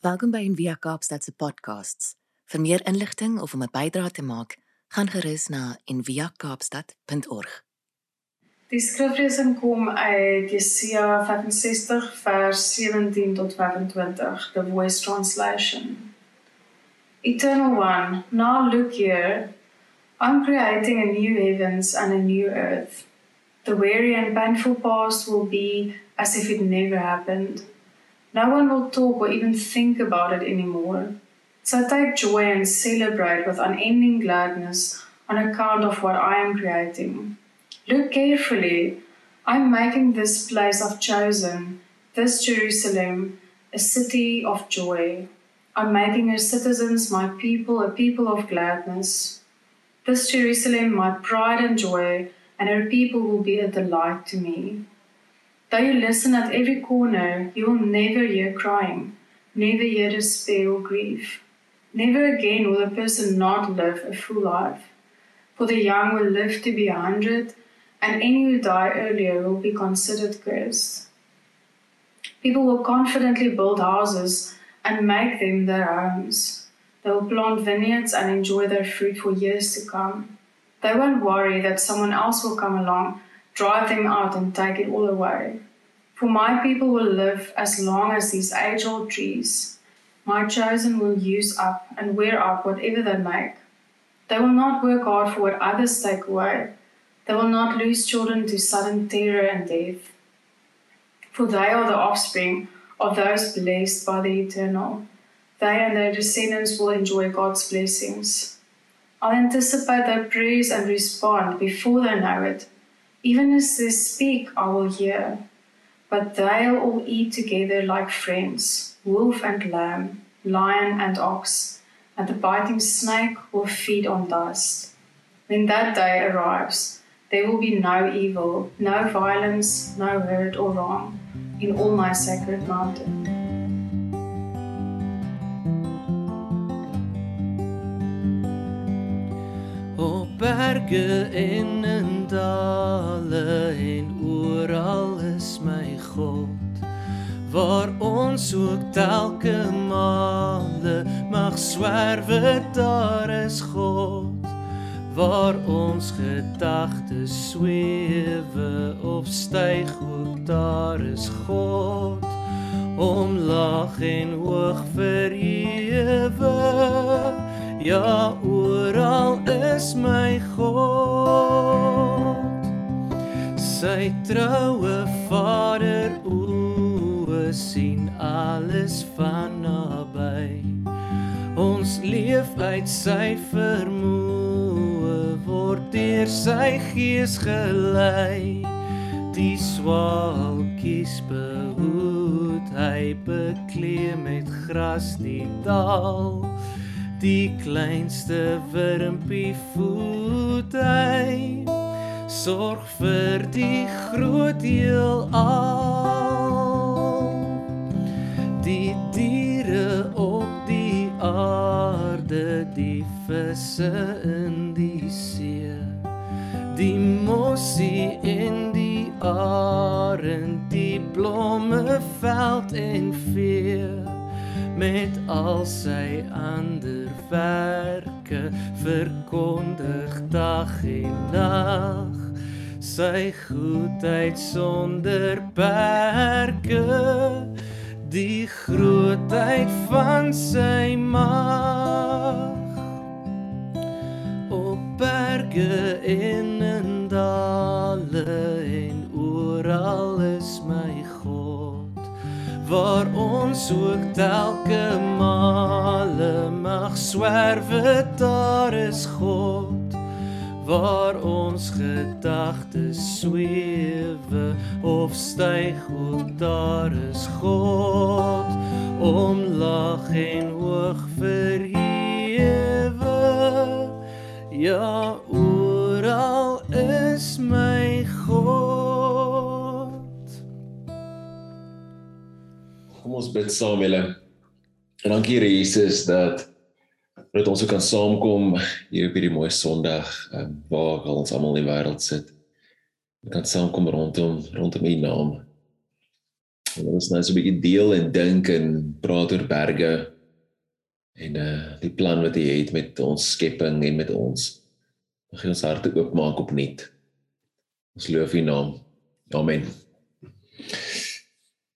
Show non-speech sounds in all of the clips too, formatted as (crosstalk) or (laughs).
Welkom by Envia Kaapstad se podcasts. Vir meer inligting of om 'n bydrae te maak, gaan gerus na enviakaapstad.org. Die skriflesing kom uit Jesaja 65 vers 17 tot 25, the Voice Translation. Eternal One, now look here. I'm creating a new heavens and a new earth. The weary and painful past will be as if it never happened. No one will talk or even think about it anymore. So take joy and celebrate with unending gladness on account of what I am creating. Look carefully. I'm making this place I've chosen, this Jerusalem, a city of joy. I'm making her citizens my people, a people of gladness. This Jerusalem, my pride and joy, and her people will be a delight to me. Though you listen at every corner, you will never hear crying, never hear despair or grief. Never again will a person not live a full life. For the young will live to be a hundred, and any who die earlier will be considered cursed. People will confidently build houses and make them their homes. They will plant vineyards and enjoy their fruit for years to come. They won't worry that someone else will come along drive them out and take it all away. For my people will live as long as these age old trees. My chosen will use up and wear up whatever they make. They will not work hard for what others take away. They will not lose children to sudden terror and death. For they are the offspring of those blessed by the eternal. They and their descendants will enjoy God's blessings. I'll anticipate their prayers and respond before they know it. Even as they speak, I will hear. But they'll all eat together like friends wolf and lamb, lion and ox, and the biting snake will feed on dust. When that day arrives, there will be no evil, no violence, no hurt or wrong in all my sacred mountain. berge in dale en oral is my God waar ons ook telke male mag swerwe daar is God waar ons gedagtes swewe of styg ook daar is God om lag en hoog verhewe Ja, oral is my God. Sy troue Vader o, sien alles van naby. Ons leef uit sy vermoë, word deur sy gees gelei. Die swaalkies behoed, hy bekleë met gras die dal die kleinste wurmpie voet hy sorg vir die groot deel al. Die diere op die aarde die visse in die see die mossie in die arend die blomme veld en vee met al sy ander werke verkondig dag en nag sy goedheid sonder perke. Die grootheid van sy mag op berge en in dale en oral is my waar ons ook telke male mag swerwe daar is God waar ons gedagtes swewe of styg ook daar is God. Om lag en hoog verhewe. Ja oral is my God. Kom ons bid saam julle. Dankie Here Jesus dat dat ons kan saamkom hier op hierdie mooi Sondag um, waar ons almal in die wêreld sit. Ons kan saamkom rondom rondom U naam. En ons nou so 'n bietjie deel en dink en praat oor berge en uh die plan wat hy het met ons skepping en met ons. Mag ons harte oopmaak opnuut. Ons loof U naam. Amen.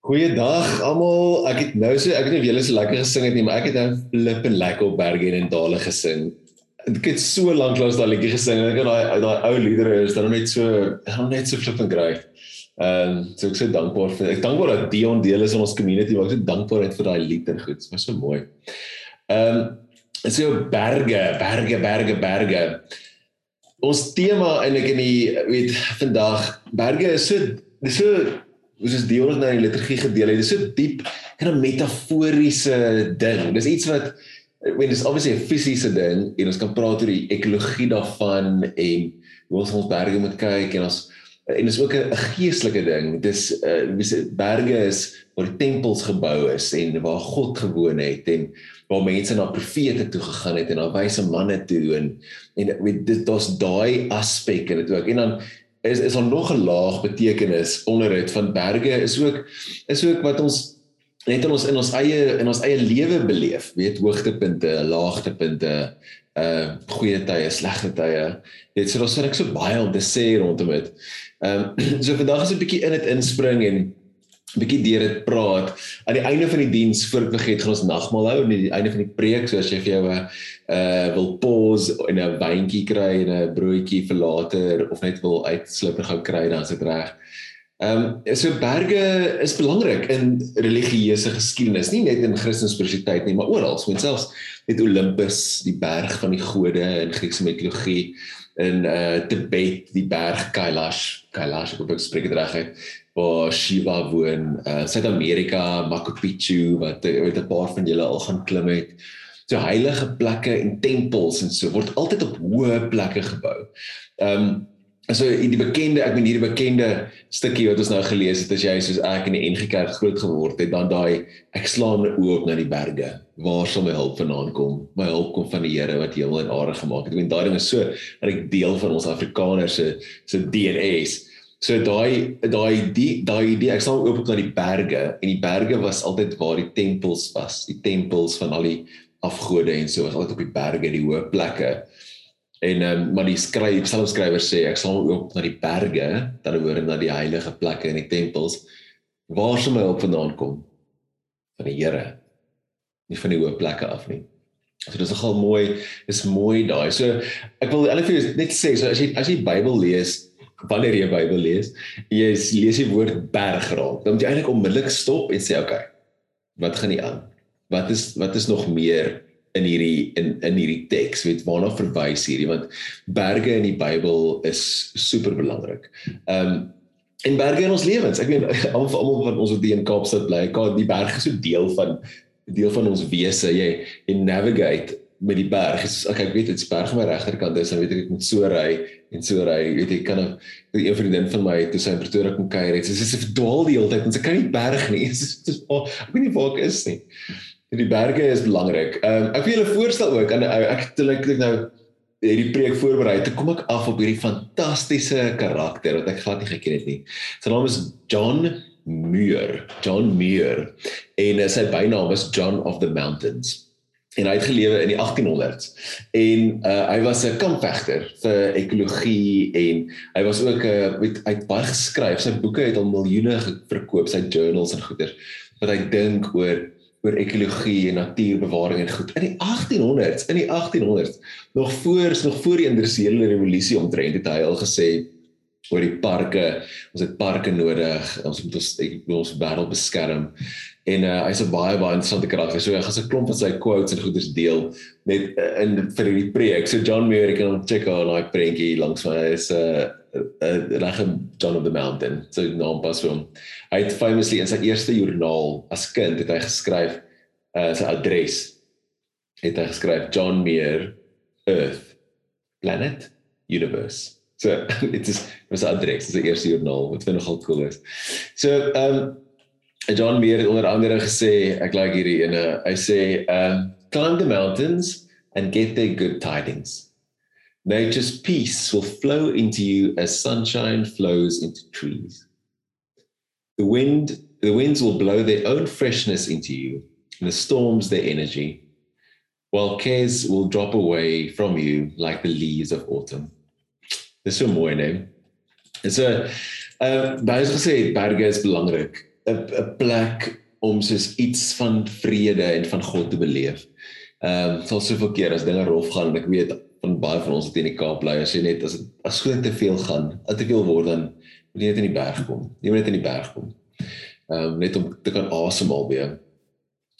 Goeiedag almal. Ek het nou so ek weet nie of julle so lekker gesing het nie, maar ek het nou flip en lekker op berge en in dale gesing. Ek het so lank lank daai liedjie gesing en ek het daai daai ou liedere is dan net so dan net so flip en great. Ehm um, so ek sê dankbaar vir ek dankbaar dat Dion deel is in ons community, maar ek sê dankbaar vir daai lied en goed. Dit was so mooi. Ehm um, so berge, berge, berge, berge. Ons tema eintlik in die weet vandag berge is so dis so ons is deel nou in die liturgie gedeel het. Dis so diep en 'n metaforiese ding. Dis iets wat ek meen dis obviously 'n fisiese ding en ons kan praat oor die ekologie daarvan en hoe ons ons berge moet kyk en ons en dis ook 'n geestelike ding. Dis uh berge is waar die tempels gebou is en waar God gewoon het en waar mense na profete toe gegaan het en na wyse manne toe en en weet dit daar's daai aspek in dit ook. En dan is is daar nog 'n laag betekenis onder dit van berge is ook is ook wat ons net in ons in ons eie in ons eie lewe beleef. Weet hoogtepunte, laagtepunte, uh goeie tye, slegte tye. Dit so daar's net so baie om te sê rondom dit. Ehm um, (clears throat) so vandag is 'n bietjie in dit inspring en bietjie deur dit praat. Aan die einde van die diens voor ek vergeet gaan ons nagmaal hou en aan die einde van die preek so as jy vir jou 'n uh wil pause en 'n wyntjie kry en 'n broodjie vir later of net wil uitslip en gou kry dan is dit reg. Ehm um, so berge is belangrik in religieuse geskiedenis, nie net in Christelike spiritualiteit nie, maar oral, so selfs met Olympus, die berg van die gode in Griekse mitologie in uh Tibet die berg Kailash Kailash ek spreek dit reg uit waar Shiva woon uh Suid-Amerika Machu Picchu wat weet 'n paar van julle al gaan klim het so heilige plekke en tempels en so word altyd op hoë plekke gebou. Um So die bekende, ek bedoel hierdie bekende stukkie wat ons nou gelees het, as jy soos ek in die NG Kerk groot geword het, dan daai ek slaan my oë op na die berge. Waar sal my hulp vandaan kom? My hulp kom van die Here wat hemel en aarde gemaak het. Ek bedoel daai ding is so 'n deel van ons Afrikaners se se DNA's. So daai daai die daai idee, ek slaan oop op na die berge en die berge was altyd waar die tempels was, die tempels van al die afgode en so was altyd op die berge, die hoë plekke. En ehm um, maar die skryf selfs skrywer sê ek sal ook na die berge, dan hoor na die heilige plekke en die tempels waar sou my hulp vandaan kom? Van die Here. Nie van die hoë plekke af nie. So dis nogal mooi, is mooi daai. So ek wil eintlik net sê so as jy as jy Bybel lees, wanneer jy Bybel lees, jy lees die woord berg raak, dan moet jy eintlik onmiddellik stop en sê okay. Wat gaan nie aan? Wat is wat is nog meer in hierdie in in hierdie teks weet waarna verwys hierdie want berge in die Bybel is super belangrik. Ehm um, en berge in ons lewens. Ek meen (laughs) almal almal wat ons wat in Kaapstad bly, die berge so deel van deel van ons wese. Jy jy navigate met die berg. Is ek ek weet dit's berg aan my regterkant is, dan weet ek ek moet so ry en so ry. Weet jy kan 'n een vriendin van my toe sy in Pretoria kom kuier het. Sy sê sy verdwaal die hele tyd en sy kan nie berg nie. (laughs) Sy sê ek weet nie waar ek is nie die berge is belangrik. Ehm um, ek wil julle voorstel ook aan ek het ek nou hierdie preek voorberei. Toe kom ek af op hierdie fantastiese karakter wat ek glad nie geken het nie. Sy naam is John Muir. John Muir. En uh, sy bynaam was John of the Mountains. En hy het gelewe in die 1800s. En uh, hy was 'n kampvegter vir ekologie en hy was ook 'n uh, met het baie geskryf. Sy boeke het al miljoene verkoop, sy journals en goeder wat hy dink oor oor ekologie en natuurbewaring en goed. In die 1800s, in die 1800s, nog voor nog voor die industriële revolusie omtrent het hy al gesê oor die parke, ons het parke nodig, ons moet ons ons wêreld beskerm. En uh, hy's 'n baie baie interessante karakter. So hy gaan 'n klomp van sy quotes en goeders deel met uh, in vir die preek. So John Muir kan check out daai prentjie langs my is 'n uh, uh, reg John of the Mountain. So naam pas vir hom. Hy het famously in sy eerste joernaal as kind het hy geskryf uh sy adres het hy geskryf John Muir Earth Planet Universe. So (laughs) dit is was sy adres, sy eerste joernaal wat vir nogal cool is. So um John Muir het onder andere gesê, ek like hierdie ene, hy sê um climb the mountains and get their good tidings. Nature's peace will flow into you as sunshine flows into trees. The wind The winds will blow their own freshness into you, and the storms their energy, while cares will drop away from you like the leaves of autumn. Dis so mooi, né? Dis 'n uh baie gesê berge is belangrik. 'n 'n plek om soos iets van vrede en van God te beleef. Ehm um, sal soveel keer as dinge rof gaan en ek weet van baie van ons wat in die Kaap bly as jy net as as goed te veel gaan, as te veel word dan moet jy net in die berg kom. Jy moet net in die berg kom. Ehm um, net om te kan asemhaal weer.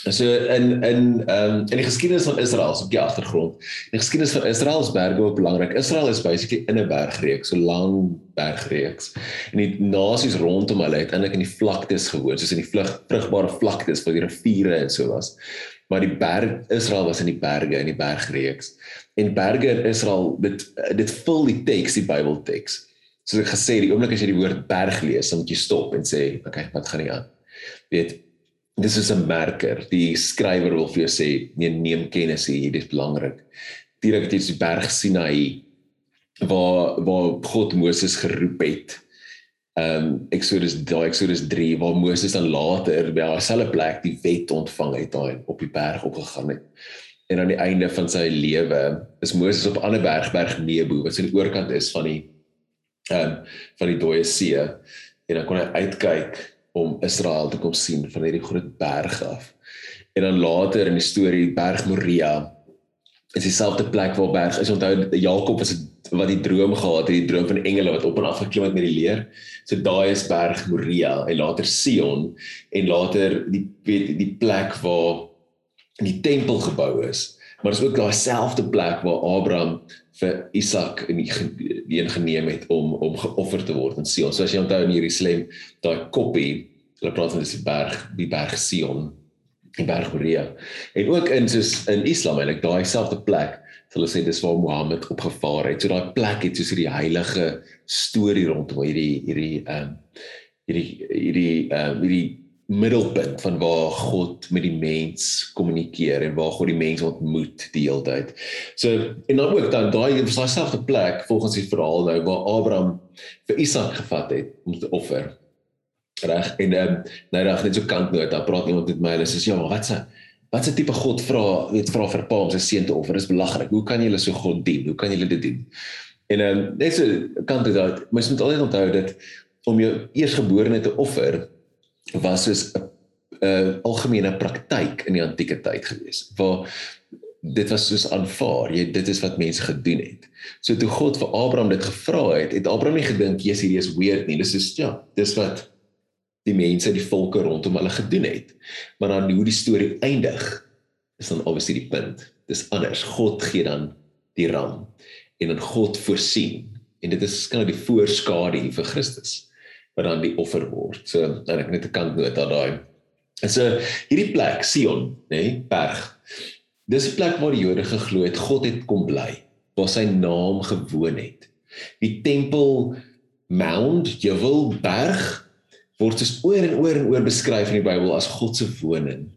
So in in ehm um, in die geskiedenis van Israel, so op die agtergrond. Die geskiedenis van Israel is berge ook belangrik. Israel is basically in 'n bergreeks, so lang bergreeks. En die nasies rondom hulle het eintlik in die vlaktes gewoon, soos in die vlug vrugbare vlaktes waar die riviere en so was. Maar die berg Israel was in die berge in die bergreeks. En berge in Israel dit dit vul die teks, die Bybelteks. Soos ek gesê, die oomblik as jy die woord berg lees, dan moet jy stop en sê, okay, wat gaan hier aan? Weet dis is 'n merker. Die skrywer wil vir jou sê, nee, neem kennis hier, dit is belangrik. Direk dit is die berg Sinai waar waar God Moses geroep het. Ehm um, Exodus daai Exodus 3 waar Moses dan later by dieselfde plek die wet ontvang het daai op die berg opgegaan het. En aan die einde van sy lewe is Moses op 'n ander berg, berg Nebo, wat aan die oorkant is van die ehm um, van die dooie see. En dan kon hy uitkyk om Israel te kom sien van hierdie groot berg af. En dan later in die storie berg Moria is dieselfde plek waar berg is. Onthou Jakob was wat die droom gehad het, die droom van engele wat op en af geklim het met die leer. So daai is berg Moria en later Sion en later die weet die plek waar die tempel gebou is. Maar dis ook daai selfde plek waar Abraham vir Isak in die een geneem het om om geoffer te word in Sion. So as jy onthou in Jerusalem, daai koppie, hulle praat van dis die berg, die berg Sion, die berg Moria. En ook in soos in Islam, eintlik daai selfde plek, so hulle sê dis waar Mohammed opgevaar het. So daai plek het soos hierdie heilige storie rondom hierdie hierdie ehm um, hierdie hierdie ehm um, hierdie middelpunt van waar God met die mens kommunikeer en waar God die mens ontmoet die hele tyd. So en dan ook dan daai was daai selfde plek volgens die verhaal nou waar Abraham vir Isak gevat het om te offer. Reg en ehm um, nou dan net so kant nou dan praat iemand met my en sê ja, wat se wat se tipe God vra weet vra vir pa om sy seun te offer? Dis belaglik. Hoe kan jy hulle so God dien? Hoe kan jy dit doen? En ehm um, net so kant dit uit. Mens moet altyd onthou dat om jou eersgeborene te offer was soos 'n 'n algemene praktyk in die antieke tyd gewees waar dit was soos aanvaar jy dit is wat mense gedoen het so toe God vir Abraham dit gevra het het Abraham nie gedink jy's hierdie is weird nie dis is ja dis wat die mense die volke rondom hulle gedoen het maar dan hoe die storie eindig is dan obviously die punt dis anders God gee dan die ram en dan God voorsien en dit is skielik die voorskadu vir Christus wat dan die offer word. So dan ek net 'n kant nota daai. So hierdie plek Sion, nê, nee, berg. Dis 'n plek waar die Jode geglo het God het kom bly, waar sy naam gewoon het. Die tempel Mount Jewel berg word dus oor en oor en oor beskryf in die Bybel as God se woning.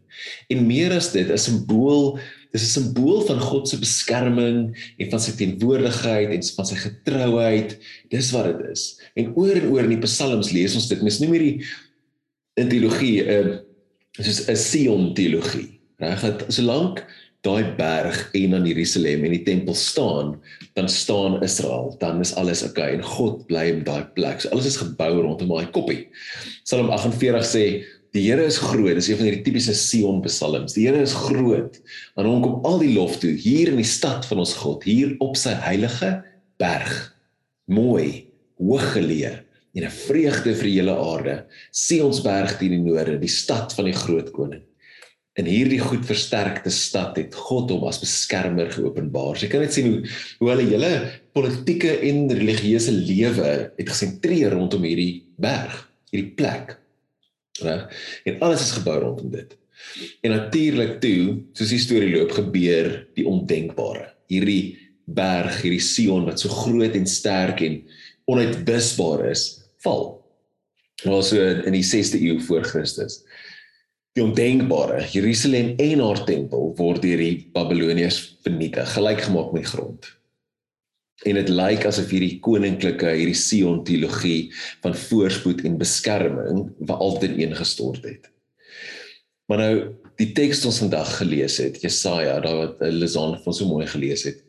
En meer as dit, 'n simbool dis 'n simbool van God se beskerming en van sy teenwoordigheid en van sy getrouheid. Dis wat dit is. En oor en oor in die psalms lees ons dit. Mens noem hierdie in teologie 'n uh, soos 'n Sion teologie. Reg dat solank daai berg en dan Jerusalem en die tempel staan, dan staan Israel, dan is alles oukei okay, en God bly in daai plek. So alles is gebou rondom daai koppie. Psalm 48 sê Die Here is groot. Dis een van hierdie tipiese Sion psalms. Die Here is groot. Aan hom kom al die lof toe hier in die stad van ons God, hier op sy heilige berg. Mooi, hooggeleë en 'n vreugde vir die hele aarde. Sionsberg teen die noorde, die stad van die groot koning. In hierdie goed versterkte stad het God hom as beskermer geopenbaar. So jy kan net sien hoe hoe hulle hele politieke en religieuse lewe het gesentreer rondom hierdie berg, hierdie plek reg? En alles is gebou rondom dit. En natuurlik toe, soos die storie loop, gebeur die ondenkbare. Hierdie berg, hierdie Sion wat so groot en sterk en onuitwisbaar is, val. Was so in die 6de eeu voor Christus. Die ondenkbare, Jerusalem en haar tempel word deur die Babiloniërs vernietig, gelyk gemaak met grond. En dit lyk asof hierdie koninklike, hierdie Sion teologie van voorspoed en beskerming wat altyd ineengestort het. Maar nou die teks ons vandag gelees het, Jesaja, daar wat Lizan van so mooi gelees het.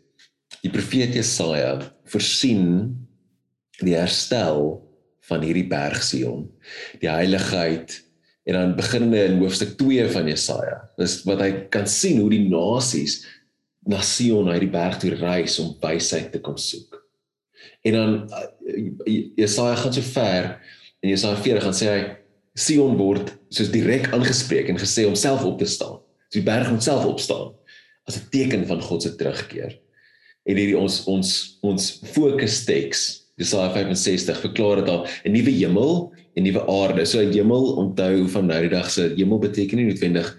Die profeet Jesaja voorsien die herstel van hierdie berg Sion, die heiligheid en dan beginnende in hoofstuk 2 van Jesaja. Dis wat hy kan sien hoe die nasies na Sion, na hierdie berg toe reis om wysheid te kom soek. En dan uh, Jesaja gaan so ver en Jesaja 40 gaan sê hy Sion word soos direk aangespreek en gesê om self op te staan. So die berg moet self opstaan as 'n teken van God se terugkeer. En hierdie ons ons ons fokus teks Jesaja 65 verklaar dit daar 'n nuwe hemel en nuwe aarde. So 'n hemel onthou van nou die dag se hemel beteken nie noodwendig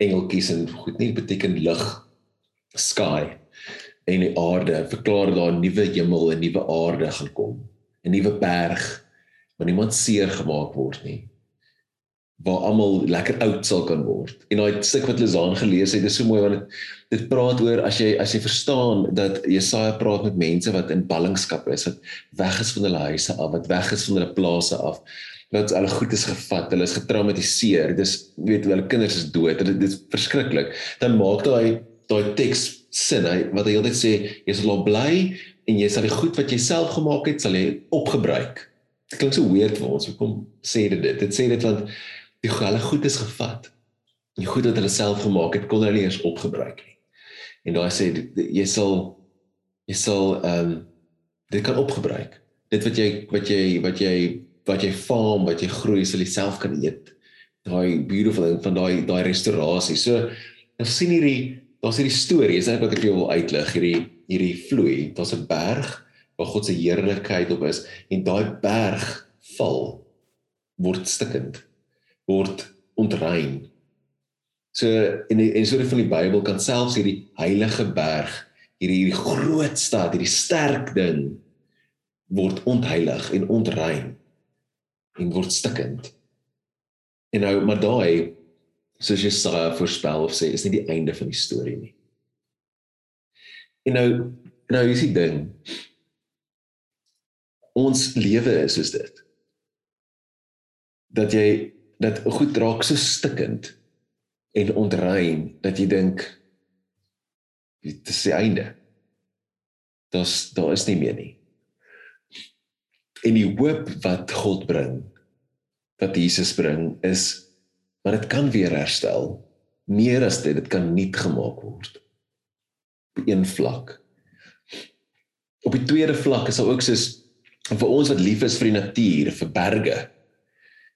engeltjies en goed nie, beteken lig, sky. En die aarde verklaar daar 'n nuwe hemel en nuwe aarde gaan kom. 'n Nuwe berg waar niemand seer gemaak word nie waar almal lekker oud sal kan word. En daai stuk wat Lizaan gelees het, is so mooi want dit dit praat oor as jy as jy verstaan dat Jesaja praat met mense wat in ballingskap is, wat weg is van hulle huise af, wat weg is van hulle plase af, wat hulle goed is gevat, hulle is getraumatiseer. Dis weet hulle kinders is dood. Dit is verskriklik. Dan maak daai daai teks sin. Hy wat hy altyd sê, jy sal bly en jy sal die goed wat jy self gemaak het, sal jy opgebruik. Dit klink so weird vir ons. Hoekom sê dit dit? Dit sê dit want die hulle goed is gevat. Die goed wat hulle self gemaak het, kon hulle nie eens opgebruik nie. En daai sê jy sal jy sal ehm um, dit kan opgebruik. Dit wat jy wat jy wat jy wat jy farm, wat jy groei, sal jy self kan eet. Daai beautiful ding van daai daai restaurasie. So nou sien hierdie daar's hierdie storie, is eintlik wat ek vir jou wil uitlig, hierdie hierdie vloei. Daar's 'n berg waar God se heerlikheid op is en daai berg val word stikkend word ontrein. So en en so van die Bybel kan selfs hierdie heilige berg, hierdie hierdie groot stad, hierdie sterk ding word ontheilig en ontrein en word stikkend. En nou maar daai soos Jesaja voorspel of sê is nie die einde van die storie nie. En nou nou is die ding ons lewe is soos dit. Dat jy dat goed raak so stikkend en ontrein dat jy dink dit is die einde. Daar's daar is nie meer nie. En die hoop wat God bring, wat Jesus bring is maar dit kan weer herstel. Meer as dit, dit kan nuut gemaak word. Op een vlak. Op die tweede vlak is daar ook soos vir ons wat lief is vir die natuur, vir berge,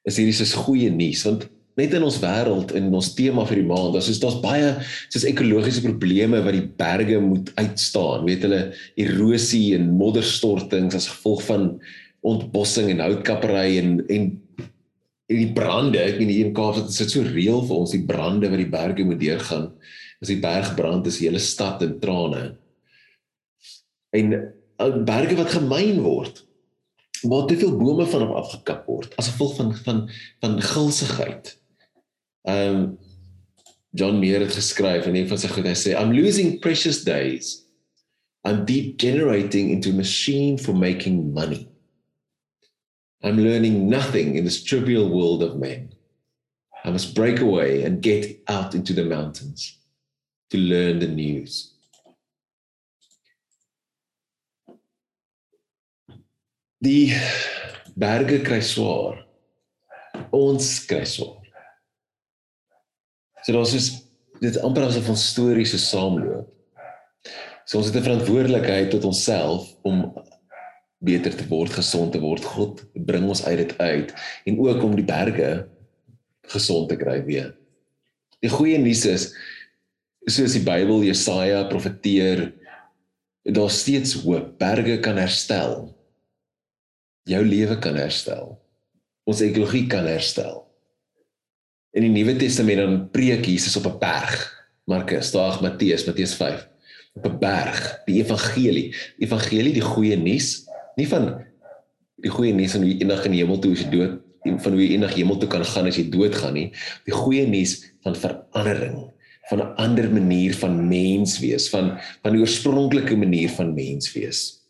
is hierdie soos goeie nuus want net in ons wêreld en ons tema vir die maand, daar's daar's baie soos ekologiese probleme wat die berge moet uitstaan. Weet hulle erosie en modderstortings as gevolg van ontbossing en houtkappery en en en die brande, ek meen hier in Kaapstad is dit so reël vir ons die brande wat die berge moet deurgaan. As die berg brand is die hele stad in trane. En berge wat gemyn word waar te veel bome van hom afgekap word as gevolg van van van gulsigheid. Ehm um, John Meyer het geskryf in een van sy goed hy sê I'm losing precious days. I'm degenerating into a machine for making money. I'm learning nothing in this trivial world of men. I must break away and get out into the mountains to learn the news. Die berge kry swaar. Ons kry swaar. So daar's is dit amper asof ons stories so saamloop. So ons het 'n verantwoordelikheid tot onsself om beter te word, gesond te word. God bring ons uit dit uit en ook om die berge gesond te kry weer. Die goeie nuus is soos die Bybel Jesaja profeteer, daar's steeds hoop. Berge kan herstel jou lewe kan herstel. Ons ekologie kan herstel. In die Nuwe Testament dan preek Jesus op 'n berg. Markus, daag Matteus, Matteus 5 op 'n berg, die evangelie. Evangelie, die goeie nuus, nie van die goeie nuus van jy eendag in die hemel toe jy dood van jy eendag hemel toe kan gaan as jy doodgaan nie. Die goeie nuus van verandering, van 'n ander manier van mens wees, van van die oorspronklike manier van mens wees.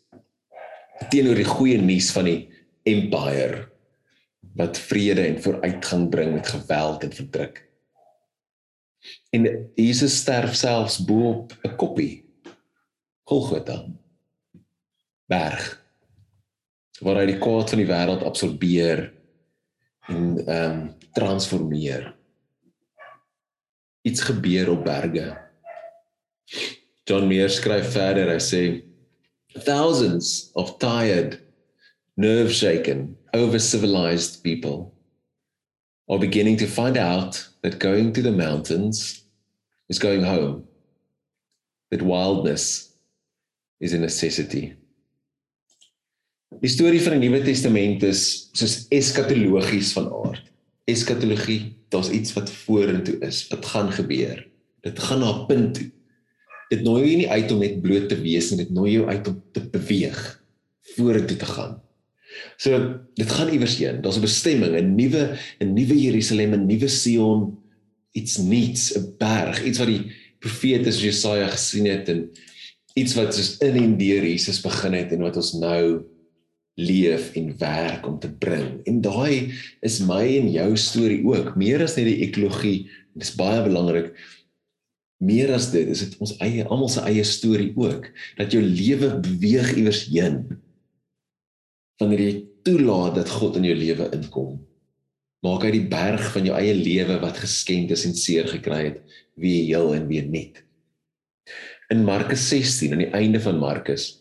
teenoor die goeie nuus van die empire wat vrede en vooruitgang bring met geweld en verdruk. En Jesus sterf selfs bo op 'n koppie. Golgotha. Berg. Waar hy die kwaad van die wêreld absorbeer en ehm um, transformeer. Iets gebeur op berge. John Meyer skryf verder, hy sê thousands of tired nerve shaken over civilized people are beginning to find out that going to the mountains is going home that wildness is a necessity Die storie van die Nuwe Testament is soos eskatologies van aard. Eskatologie, daar's iets wat vorentoe is, wat gaan gebeur. Dit gaan na 'n punt toe. Dit nooi jou nie uit om net bloot te wees nie, dit nooi jou uit om te beweeg, vorentoe te gaan. So dit gaan iewers heen. Daar's 'n bestemming, 'n nuwe 'n nuwe Jerusalem, 'n nuwe Sion, iets nuuts, 'n berg, iets wat die profete Jesaja gesien het en iets wat soos in en deur Jesus begin het en wat ons nou leef en werk om te bring. En daai is my en jou storie ook, meer as net die ekologie. Dit is baie belangrik. Meer as dit, is dit ons eie almal se eie storie ook dat jou lewe beweeg iewers heen. Wanneer jy toelaat dat God in jou lewe inkom, maak hy die berg van jou eie lewe wat geskend is en seer gekry het, weer heel en weer nuut. In Markus 16 aan die einde van Markus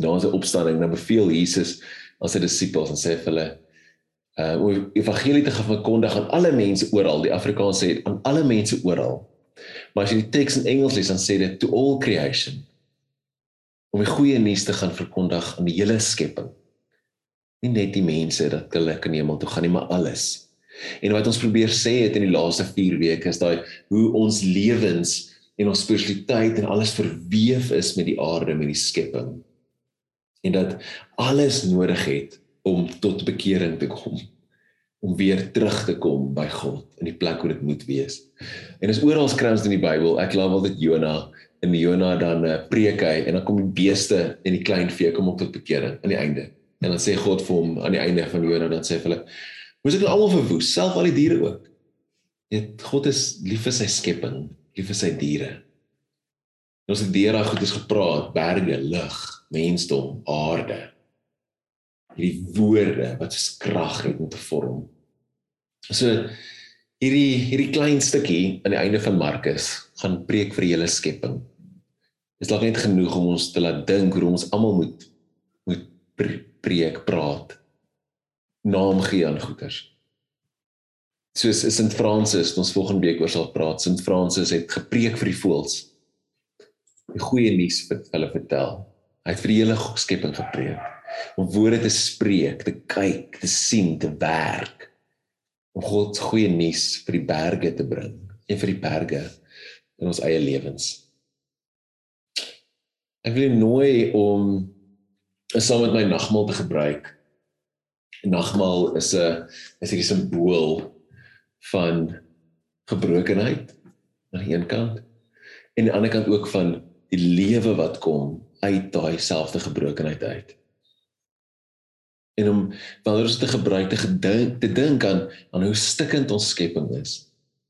daar's 'n opstanding dan beveel Jesus aan sy disippels en sê vir hulle uh om evangelie te verkondig aan alle mense oral. Die Afrikaans sê aan alle mense oral. Maar as jy die teks in Engels lees dan sê dit to all creation. Om die goeie nuus te gaan verkondig aan die hele skepping. Nie net die mense dat hulle kan hemel toe gaan nie, maar alles. En wat ons probeer sê het in die laaste 4 weke is daai hoe ons lewens en ons spiritualiteit en alles verweef is met die aarde, met die skepping en dat alles nodig het om tot bekering te kom om weer terug te kom by God in die plek waar dit moet wees. En is oral skryf in die Bybel, ek wel dit Jona in Jona dan uh, preek hy en dan kom die beeste en die klein vee kom op tot bekering aan die einde. En dan sê God vir hom aan die einde van Jona dan sê hulle moes ek almal verwoes, self al die diere ook. Net God is lief vir sy skepping, lief vir sy diere. Ons het deur daai goed is gepraat, berge, lug, mensdom, aarde. Hierdie woorde wat se krag het om te vorm. So hierdie hierdie klein stukkie aan die einde van Markus gaan preek vir die hele skepping. Is dalk net genoeg om ons te laat dink hoe ons almal moet moet preek, praat. Naam gee aan goeters. Soos Sint Francis, ons volgende week oor sal praat. Sint Francis het gepreek vir die voëls. Die goeie nuus vir hulle vertel. Hy het vir die hele skepping gepreek om woorde te spreek, te kyk, te sien, te werk om God se goeie nuus vir die berge te bring en vir die berge in ons eie lewens. Ek wil nooi om saam met my nagmaal te gebruik. Nagmaal is 'n is 'n simbool van gebrokenheid aan die een kant en aan die ander kant ook van die lewe wat kom uit daai selfde gebrokenheid uit. En om wanneer ons dit gebruik te gedink te dink aan aan hoe stikkend ons skepping is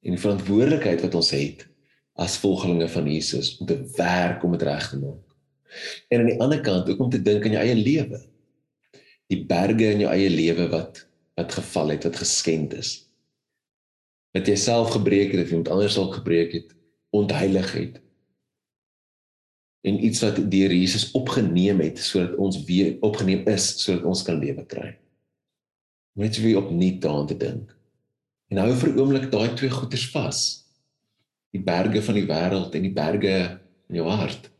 en die verantwoordelikheid wat ons het as volgelinge van Jesus om te werk om dit reg te maak. En aan die ander kant ook om te dink aan jou eie lewe. Die berge in jou eie lewe wat wat geval het, wat geskend is. Wat jy self gebreek het of iemand anders dalk gebreek het, ontheilig het en iets wat deur Jesus opgeneem het sodat ons weer opgeneem is sodat ons kan lewe kry. Net so wie opnuut daaraan te dink. En hou vir 'n oomblik daai twee goeders vas. Die berge van die wêreld en die berge in jou hart.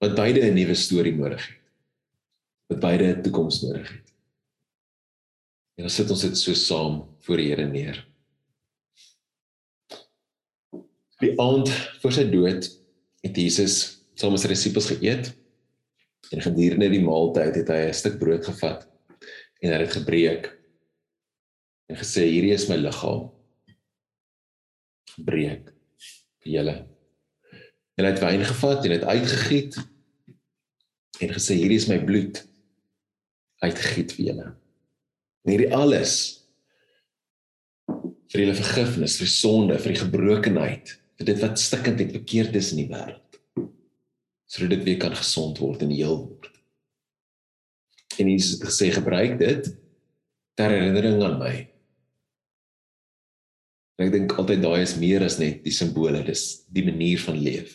Wat beide 'n nuwe storie nodig het. Wat beide 'n toekoms nodig het. En dan sit ons dit so saam voor die Here neer. Die aand voor sy dood het Jesus saam met sy disippels geëet. En gedurende die maaltyd het hy 'n stuk brood gevat en hy het gebreek en gesê hierdie is my liggaam. Breek vir julle. En hy het wyn gevat en dit uitgegiet en gesê hierdie is my bloed uitgegiet vir julle. En hierdie alles vir julle vergifnis, vir sonde, vir die gebrokenheid, vir dit wat stikkend en verkeerd is in die wêreld. Sodat dit weer kan gesond word en heel word. En Jesus het gesê gebruik dit ter herinnering aan my. En ek dink altyd daai is meer as net die simbole, dis die manier van leef.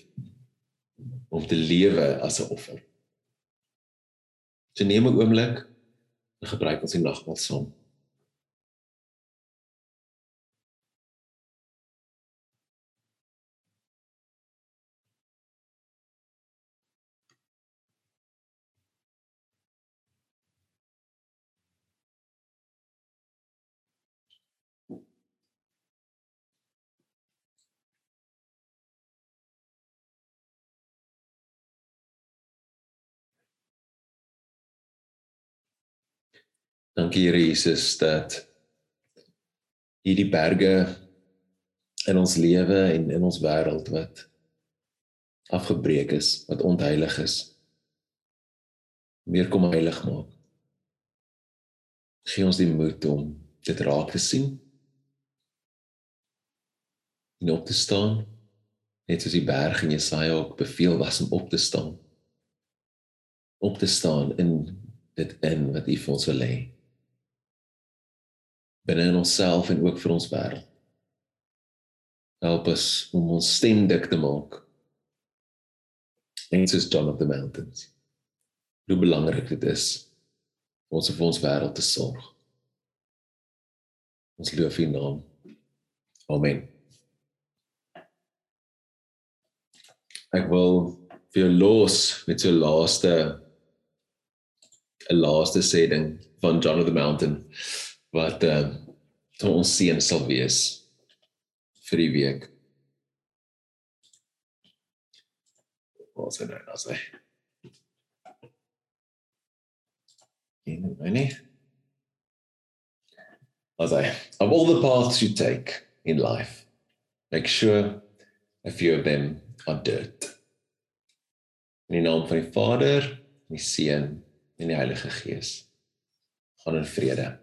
Om te lewe as 'n offer. So neem 'n oomblik en gebruik ons die nagmaal saam. Dankie Here Jesus dat hierdie berge in ons lewe en in ons wêreld wat afgebreek is, wat ontheilig is, meer kom heilig maak. Gee ons die moed om dit raak te sien en op te staan net soos die berg in Jesaja ook beveel was om op te staan op te staan in dit in wat U vir ons wil hê binne in onsself en ook vir ons wêreld. Help ons om ons stem dik te maak. Net soos John of the Mountains. Hoe belangrik dit is om ons vir ons wêreld te sorg. Ons loof U naam. Amen. Ek wil vir jou los met so laaste 'n laaste sê ding van John of the Mountain wat uh, tot ons seën sal wees vir die week. Wat sê nou nou sê? In nie. As I of all the paths you take in life, make sure a few of them are dirt. In die naam van die Vader, die Seun en die Heilige Gees. Gaan in vrede.